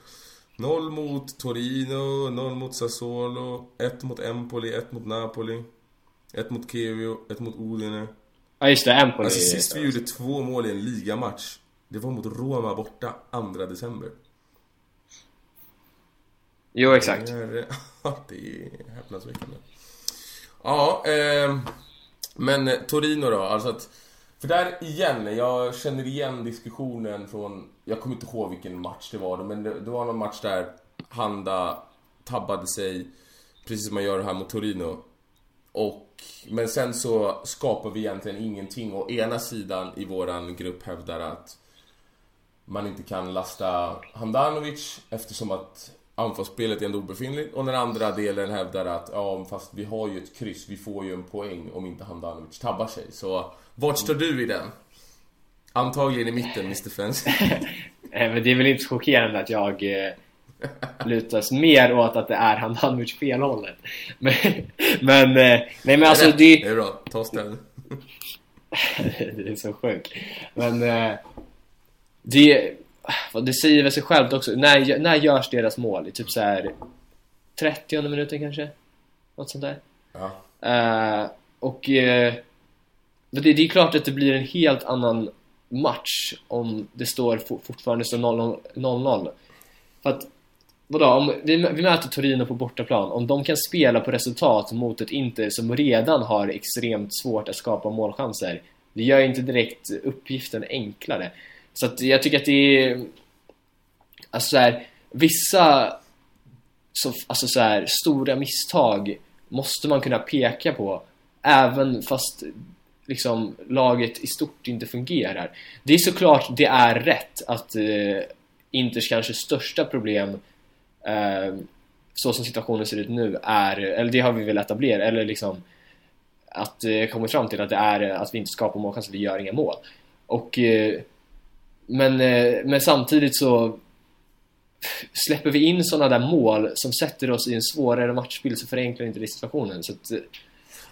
Noll mot Torino, noll mot Sassuolo, ett mot Empoli, ett mot Napoli, ett mot Kevio, ett mot Udine. Ja just det, Empoli. Alltså sist vi gjorde två mål i en ligamatch, det var mot Roma borta 2 december. Jo, exakt. Det är, det är häpnadsväckande. Ja, ehm, eh, men Torino då, alltså att... För där igen, jag känner igen diskussionen från... Jag kommer inte ihåg vilken match det var då, men det, det var någon match där Handa tabbade sig, precis som man gör här mot Torino. Och, men sen så skapar vi egentligen ingenting och ena sidan i våran grupp hävdar att man inte kan lasta Handanovic eftersom att anfallsspelet är ändå obefintligt och den andra delen hävdar att ja, fast vi har ju ett kryss, vi får ju en poäng om inte Handanovic tabbar sig. Så vart står du i den? Antagligen i mitten, Mr. Fence. Eh, men det är väl inte chockerande att jag eh, lutas mer åt att det är Handanovic felhållet. Men, men, eh, nej men alltså det... Det är bra, ta ställning. det är så sjukt. Men det, det säger väl sig självt också. När, när görs deras mål? I typ så här 30 minuten kanske? Något sånt där. Ja. Eh, och eh, det, det är klart att det blir en helt annan match om det står for, fortfarande står 0-0. För att, vadå, om vi, vi möter Torino på bortaplan, om de kan spela på resultat mot ett Inter som redan har extremt svårt att skapa målchanser, det gör inte direkt uppgiften enklare. Så att jag tycker att det är... Alltså så här, vissa så, alltså så här, stora misstag måste man kunna peka på även fast liksom laget i stort inte fungerar. Det är såklart det är rätt att eh, Inters kanske största problem eh, så som situationen ser ut nu är, eller det har vi väl etablerat, eller liksom att eh, kommit fram till att det är att vi inte skapar målchanser, vi gör inga mål. Och eh, men, eh, men samtidigt så släpper vi in sådana där mål som sätter oss i en svårare matchbild så förenklar inte det situationen. Så att, eh,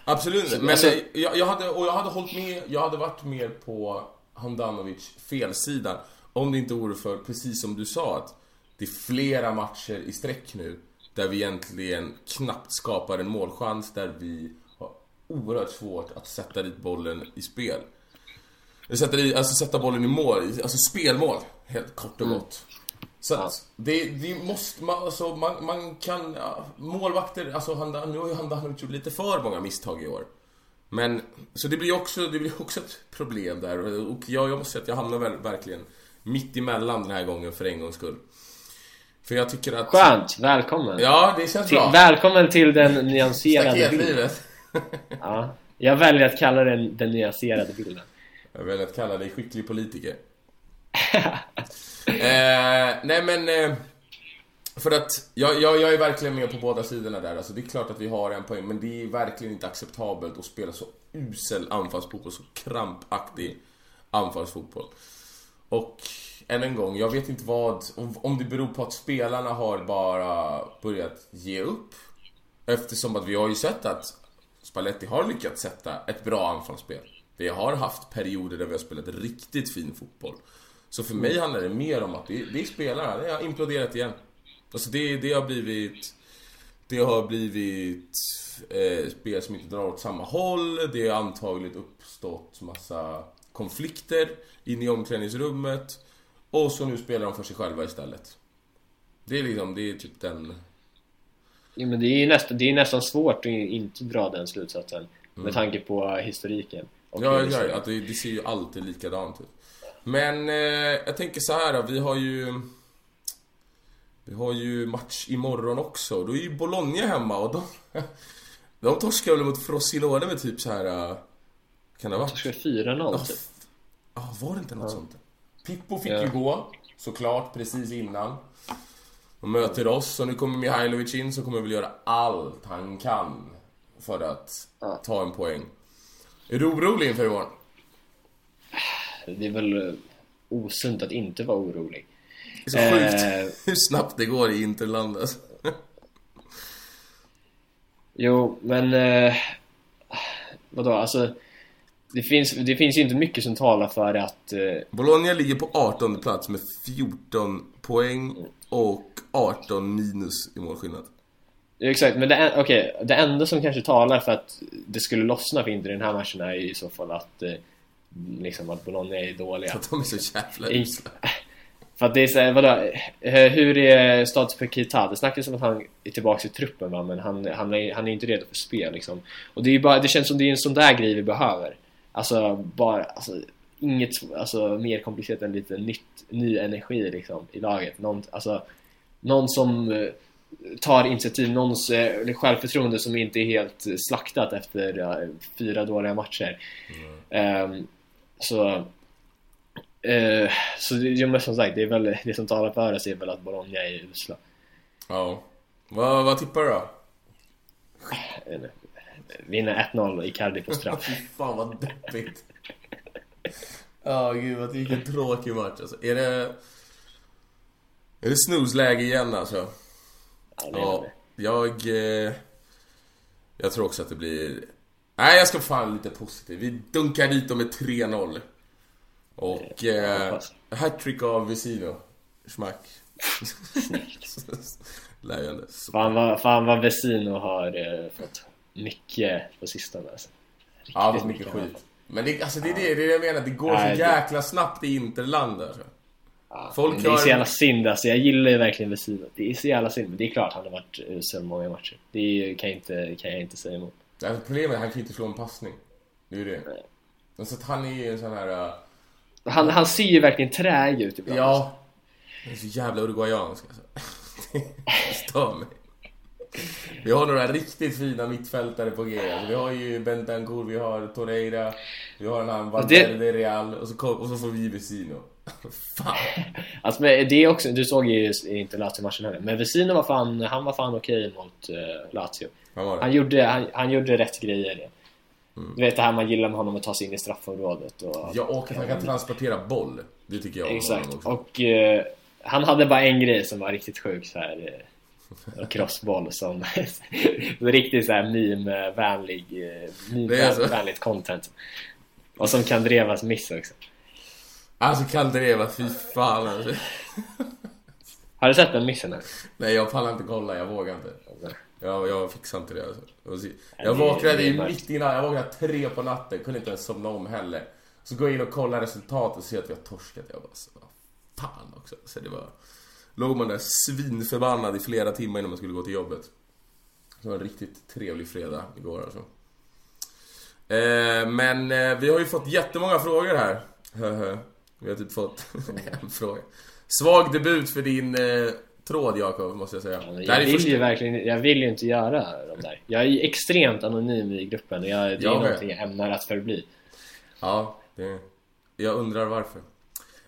Absolut, men Alltså- jag, jag, hade, och jag hade hållit med, jag hade varit mer på Handanovic felsidan om det inte vore för, precis som du sa, att det är flera matcher i sträck nu där vi egentligen knappt skapar en målchans, där vi har oerhört svårt att sätta dit bollen i spel. Sätta, i, alltså sätta bollen i mål, alltså spelmål, helt kort och gott. Så att det, det måste man, alltså man, man kan, ja, målvakter, alltså han, nu har ju Handanovic gjort lite för många misstag i år. Men, så det blir också, det blir också ett problem där och jag, jag måste säga att jag hamnar väl, verkligen mitt emellan den här gången för en gångs skull. För jag tycker att... Skönt, välkommen! Ja, det känns Till, bra. välkommen till den nyanserade bilden. Ja, jag väljer att kalla den den nyanserade bilden. Jag väljer att kalla dig skicklig politiker. eh, nej men... Eh, för att jag, jag, jag är verkligen med på båda sidorna där. Alltså, det är klart att vi har en poäng, men det är verkligen inte acceptabelt att spela så usel anfallsfotboll, så krampaktig anfallsfotboll. Och än en gång, jag vet inte vad, om- om det beror på att spelarna har bara börjat ge upp. Eftersom att vi har ju sett att Spalletti har lyckats sätta ett bra anfallsspel. Vi har haft perioder där vi har spelat riktigt fin fotboll. Så för mig handlar det mer om att det, det är spelarna, det har imploderat igen. Alltså det, det har blivit... Det har blivit eh, spel som inte drar åt samma håll. Det har antagligen uppstått massa konflikter inne i omklädningsrummet. Och så nu spelar de för sig själva istället. Det är liksom, det är typ den... Ja, men det är, nästan, det är nästan svårt att inte dra den slutsatsen med tanke på historiken. Och Ja, ja, ser att det, det ser ju alltid likadant ut. Men eh, jag tänker så här vi har ju... Vi har ju match imorgon också. Då är ju Bologna hemma och de... De torskar väl mot Frosinone med typ så här... eh, Kan det ha varit? Torskar 4-0 typ. Ja, var det inte något sånt? Pippo fick Ja. ju gå, såklart, precis innan. Och möter oss och nu kommer Mihailovic in som kommer väl göra allt han kan för att Ja. ta en poäng. Är du orolig inför imorgon? Det är väl eh, osunt att inte vara orolig. Det är så Eh. sjukt hur snabbt det går i Interlandet. Jo, men... Eh, vadå, alltså... det finns, det finns ju inte mycket som talar för att... Eh, Bologna ligger på 18 plats med 14 poäng och 18 minus i målskillnad. Exakt, men det, okej, det enda som kanske talar för att det skulle lossna för Inter i den här matchen är i så fall att eh, liksom att Bologna är dåliga. Att de är så jävla usla. För att det är såhär, vadå? eh, Hur är status på Keita? Det snackas om att han är tillbaka i truppen va, men han, han, är, han är inte redo för spel liksom. Och det är bara, det känns som det är en sån där grej vi behöver. Alltså bara, alltså inget alltså, mer komplicerat än lite nytt, ny energi liksom i laget. Någon, alltså, någon som eh, tar initiativ, någons eh, självförtroende som inte är helt slaktat efter ja, fyra dåliga matcher. Ehm, så Eh, så ja, men som sagt, det är väl det som talar för oss är väl att Bologna är usla. Ja. Vad, vad tippar du då? Vinner 1-0 i Cardi på straff. Fy fan vad deppigt. Ja, gud vad vilken tråkig match alltså. Är det... Är det snooze-läge igen alltså? Ja, det Ja, det. jag... Eh, jag tror också att det blir... Nej, jag ska fan lite positiv. Vi dunkar dit dem med 3-0. Och... Eh, hattrick av Vesino. Schmack. Så- Fan vad, fan vad Vesino har eh, fått mycket på sistone alltså. Ja, det Riktigt var mycket mycket. skit. Men det, alltså, det är det, det är det jag menar, det går Nej, så det- jäkla snabbt i Interland alltså. Ja, Folk det är så jävla synd alltså. Jag gillar ju verkligen Vesino. Det är så jävla synd. Men det är klart han har varit usel många matcher. Det kan, jag inte, kan jag inte säga emot. Alltså, problemet är att han kan inte slå en passning. Det är ju det. Nej. Alltså att han är ju en sån här... Uh, Han, han ser ju verkligen träig ut ibland. ja. Han är så jävla uruguayansk alltså. Det stör mig. Vi har några riktigt fina mittfältare på G. Alltså, vi har ju Bentancourt, vi har Torreira, vi har en annan Valverde Real och så, och så får vi Vesino. Fan. Alltså, men det är också, du såg ju inte Lazio-matchen heller, men Vesino var fan, han var fan okej mot uh, Lazio. Han gjorde, han, han gjorde rätt grejer. Mm. Du vet det här man gillar med honom att ta sig in i straffområdet och... Ja, och att han kan transportera boll. Det tycker jag om Exakt. också. Och eh, han hade bara en grej som var riktigt sjuk så här. eh, crossboll som riktigt så här meme-vänlig, meme-vänligt content. Och som kan drevas miss också. Alltså Caldreva, fy fan alltså. Har du sett den missen här? Nej jag pallar inte kolla, jag vågar inte. Jag, jag fixar inte det alltså. Jag vaknade ju mitt innan, jag vaknade tre på natten, kunde inte ens somna om heller. Så går jag in och kollar resultatet och ser att vi har torskat. Jag bara så, fan också. Så det var... Låg man där svinförbannad i flera timmar innan man skulle gå till jobbet. Det var en riktigt trevlig fredag igår alltså. Eh, men eh, vi har ju fått jättemånga frågor här. Vi har typ fått en fråga. Svag debut för din eh, tråd Jakob, måste jag säga. Ja, Jag är vill första- ju verkligen, jag vill ju inte göra de där. Jag är ju extremt anonym i gruppen och jag, det är Jag med. någonting jag ämnar att förbli. Ja, det... jag undrar varför.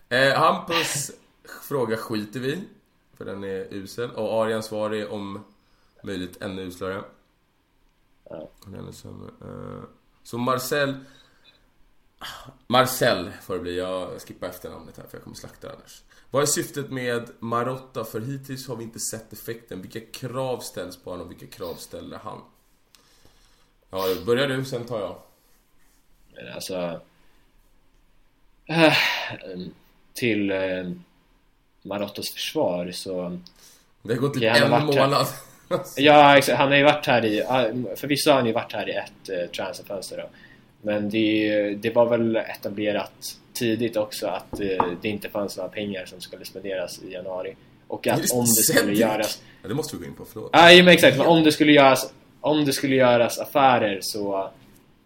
Eh, Hampus fråga skiter vi För den är usel. Och Arians svar är om möjligt ännu uslare. Ja. Är sämre. Eh, så Marcel... Marcel får det bli. Jag skippar efternamnet här för jag kommer slakta det annars. Vad är syftet med Marotta? För hittills har vi inte sett effekten. Vilka krav ställs på honom och vilka krav ställer han? Ja, börjar du, sen tar jag. Men alltså... eh, till eh, Marottos försvar så... Det har gått typ en här. månad. Ja, exakt. Han har ju varit här i... Förvisso har han ju varit här i ett eh, transferfönster då. Men det, det var väl etablerat tidigt också att eh, det inte fanns några pengar som skulle spenderas i januari. Och att om det skulle göras... Ja, det måste vi gå in på, förlåt. Ja, men exakt. Men om det skulle göras, om det skulle göras affärer så,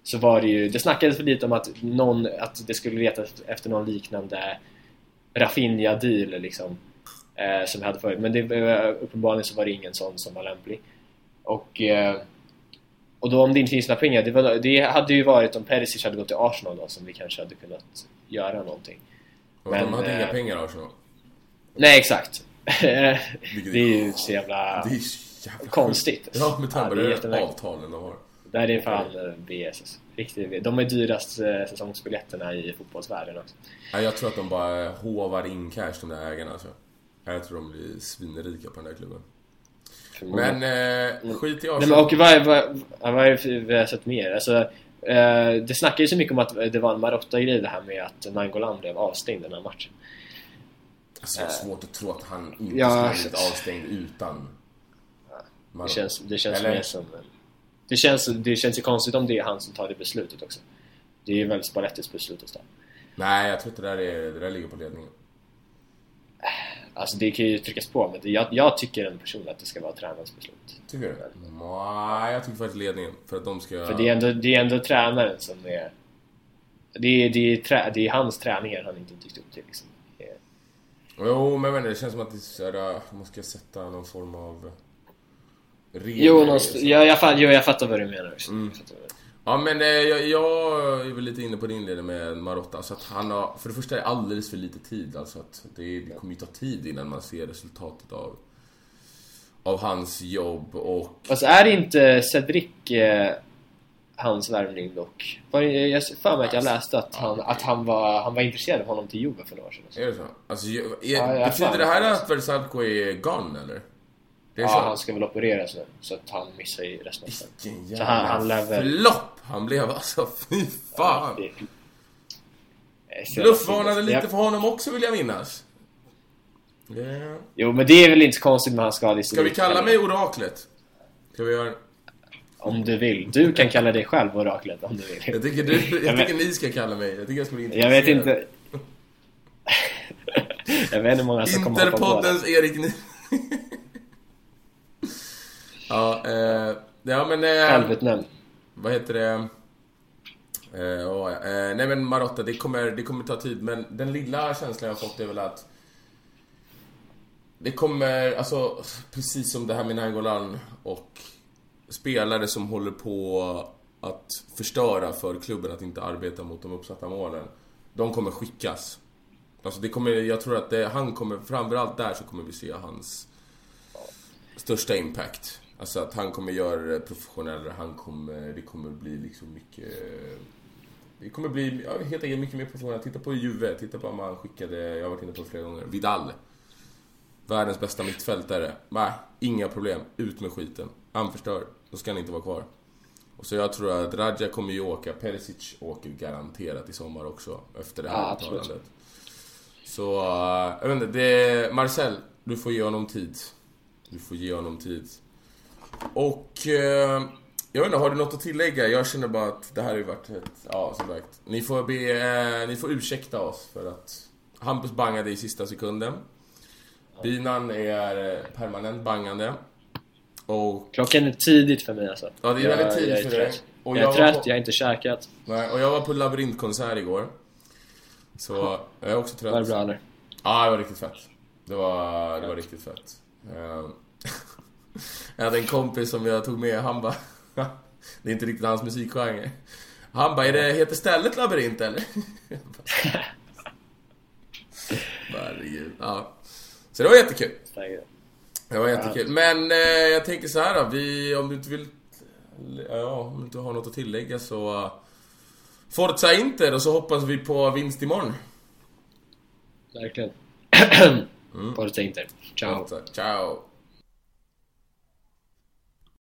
så var det ju... Det snackades för lite om att, någon, att det skulle letas efter någon liknande Rafinha-deal liksom. Eh, som vi hade förut. Men det, uppenbarligen så var det ingen sån som var lämplig. Och, eh, och då om det inte finns några pengar, det, var, det hade ju varit om Perisic hade gått till Arsenal då som vi kanske hade kunnat göra någonting. Och de men, hade inga eh, pengar Arsenal. Nej, exakt. det är ju så jävla Det är så jävla konstigt. Ja, med tanke på det är de jättemärkligt. avtalen de har. Där är fan eh, BS alltså. Riktigt, de är dyrast eh, säsongsbiljetterna i fotbollsvärlden också. Ja, jag tror att de bara hovar in cash, de där ägarna alltså. Jag tror de blir svinrika på den där klubben. Men eh, skit i Nej, Arsenal. men och vad, vad, vad det för- vi har sett mer? Alltså, eh, det snackades ju mycket om att det var en Marotta-grej det här med att Nangolan blev avstängd den här matchen. Alltså jag har svårt att tro att han inte Ja, skulle ha blivit avstängd utan... Det känns, det känns Eller? mer som... Det känns, det känns ju konstigt om det är han som tar det beslutet också. Det är ju väl Spallettis beslut att starta. Nej, jag tror inte det där, är, det där ligger på ledningen. Alltså det kan ju tryckas på, men det, jag, jag tycker en person att det ska vara tränarens beslut. Tycker du? Nej, jag tycker faktiskt ledningen. För att de ska... För det är ändå, det är ändå tränaren som är... Det är, det, är trä, det är hans träningar han inte tyckt upp till liksom. Är- Jo, men jag inte, det känns som att det är så här, man ska sätta någon form av... Regler. Jo, någonstans, ja, jag, jo, jag fattar vad du menar. Mm. Jag fattar vad du- Ja men eh, jag, jag är väl lite inne på din linje med Marotta. Så att han har, för det första är det alldeles för lite tid. Alltså att det, det kommer ju ta tid innan man ser resultatet av, av hans jobb och... Alltså är inte Cedric eh, hans värvning dock? Jag för mig att jag läste att han, att han, var, han var intresserad av honom till Juve för några år sedan. Är det så? Alltså, är, Ja, betyder det här att Versalco är gone eller? Ja, så? han ska väl opereras nu så att han missar ju resten av säsongen. Så han- han lär väl- flopp han blev alltså. Fy fan! Det- ser- Luftvarnade lite Ja. för honom också vill jag minnas. Yeah. Jo, men det är väl inte konstigt med hans skadehistorik. Ska vi kalla mig oraklet? Ska vi göra... Om du vill. Du kan kalla dig själv oraklet om du vill. Jag tycker, du, jag Jag tycker ni ska kalla mig. Jag tycker jag ska bli Jag vet inte... jag vet inte hur många som kommer hoppa på det. Interpoddens Erik Ni... ja, eh, ja men... Eh, Självutnämnd. vad heter det? Eh, ja. eh, nej men Marotta, det kommer, det kommer ta tid. Men den lilla känslan jag har fått är väl att det kommer, alltså precis som det här med Nangolan och spelare som håller på att förstöra för klubben att inte arbeta mot de uppsatta målen. De kommer skickas. Alltså det kommer, jag tror att det, han kommer, framförallt där så kommer vi se hans största impact. Alltså att han kommer göra det professionellare, han kommer, det kommer bli liksom mycket... Det kommer bli ja, helt enkelt mycket mer professionellt. Titta på Juve, titta på vad man skickade, jag har varit inne på det flera gånger, Vidal. Världens bästa mittfältare. Nej, inga problem. Ut med skiten. Han förstör. Då ska han inte vara kvar. Och så jag tror att Radja kommer ju åka. Perisic åker garanterat i sommar också. Efter det här Ja, uttalandet. Så, uh, jag vet inte, det... Marcel, du får ge honom tid. Du får ge honom tid. Och... eh, jag vet inte, har du något att tillägga? Jag känner bara att det här har ju varit ett... Ja, som sagt. Ni får be... eh, ni får ursäkta oss för att Hampus bangade i sista sekunden. Binan är eh, permanent bangande. Och... Klockan är tidigt för mig alltså. Ja, det är väldigt tidigt jag är för dig. jag är jag var trött, på- jag har inte käkat. Nej, och jag var på labyrintkonsert igår. Så jag är också trött. Var det bra eller? Ja, det var riktigt fett. Det var, det var riktigt fett. Ehm, jag hade en kompis som jag tog med, han bara... det är inte riktigt hans musikgenre. Han bara, är det, heter stället labyrint eller? Herregud. Ja. Så det var jättekul. Det var jättekul. Men eh, jag tänker så här då, vi, om du inte vill... Ja, om du inte har något att tillägga så... Uh, Forza Inter och så hoppas vi på vinst imorgon. Verkligen. Forza Inter. Ciao. Forza, Ciao.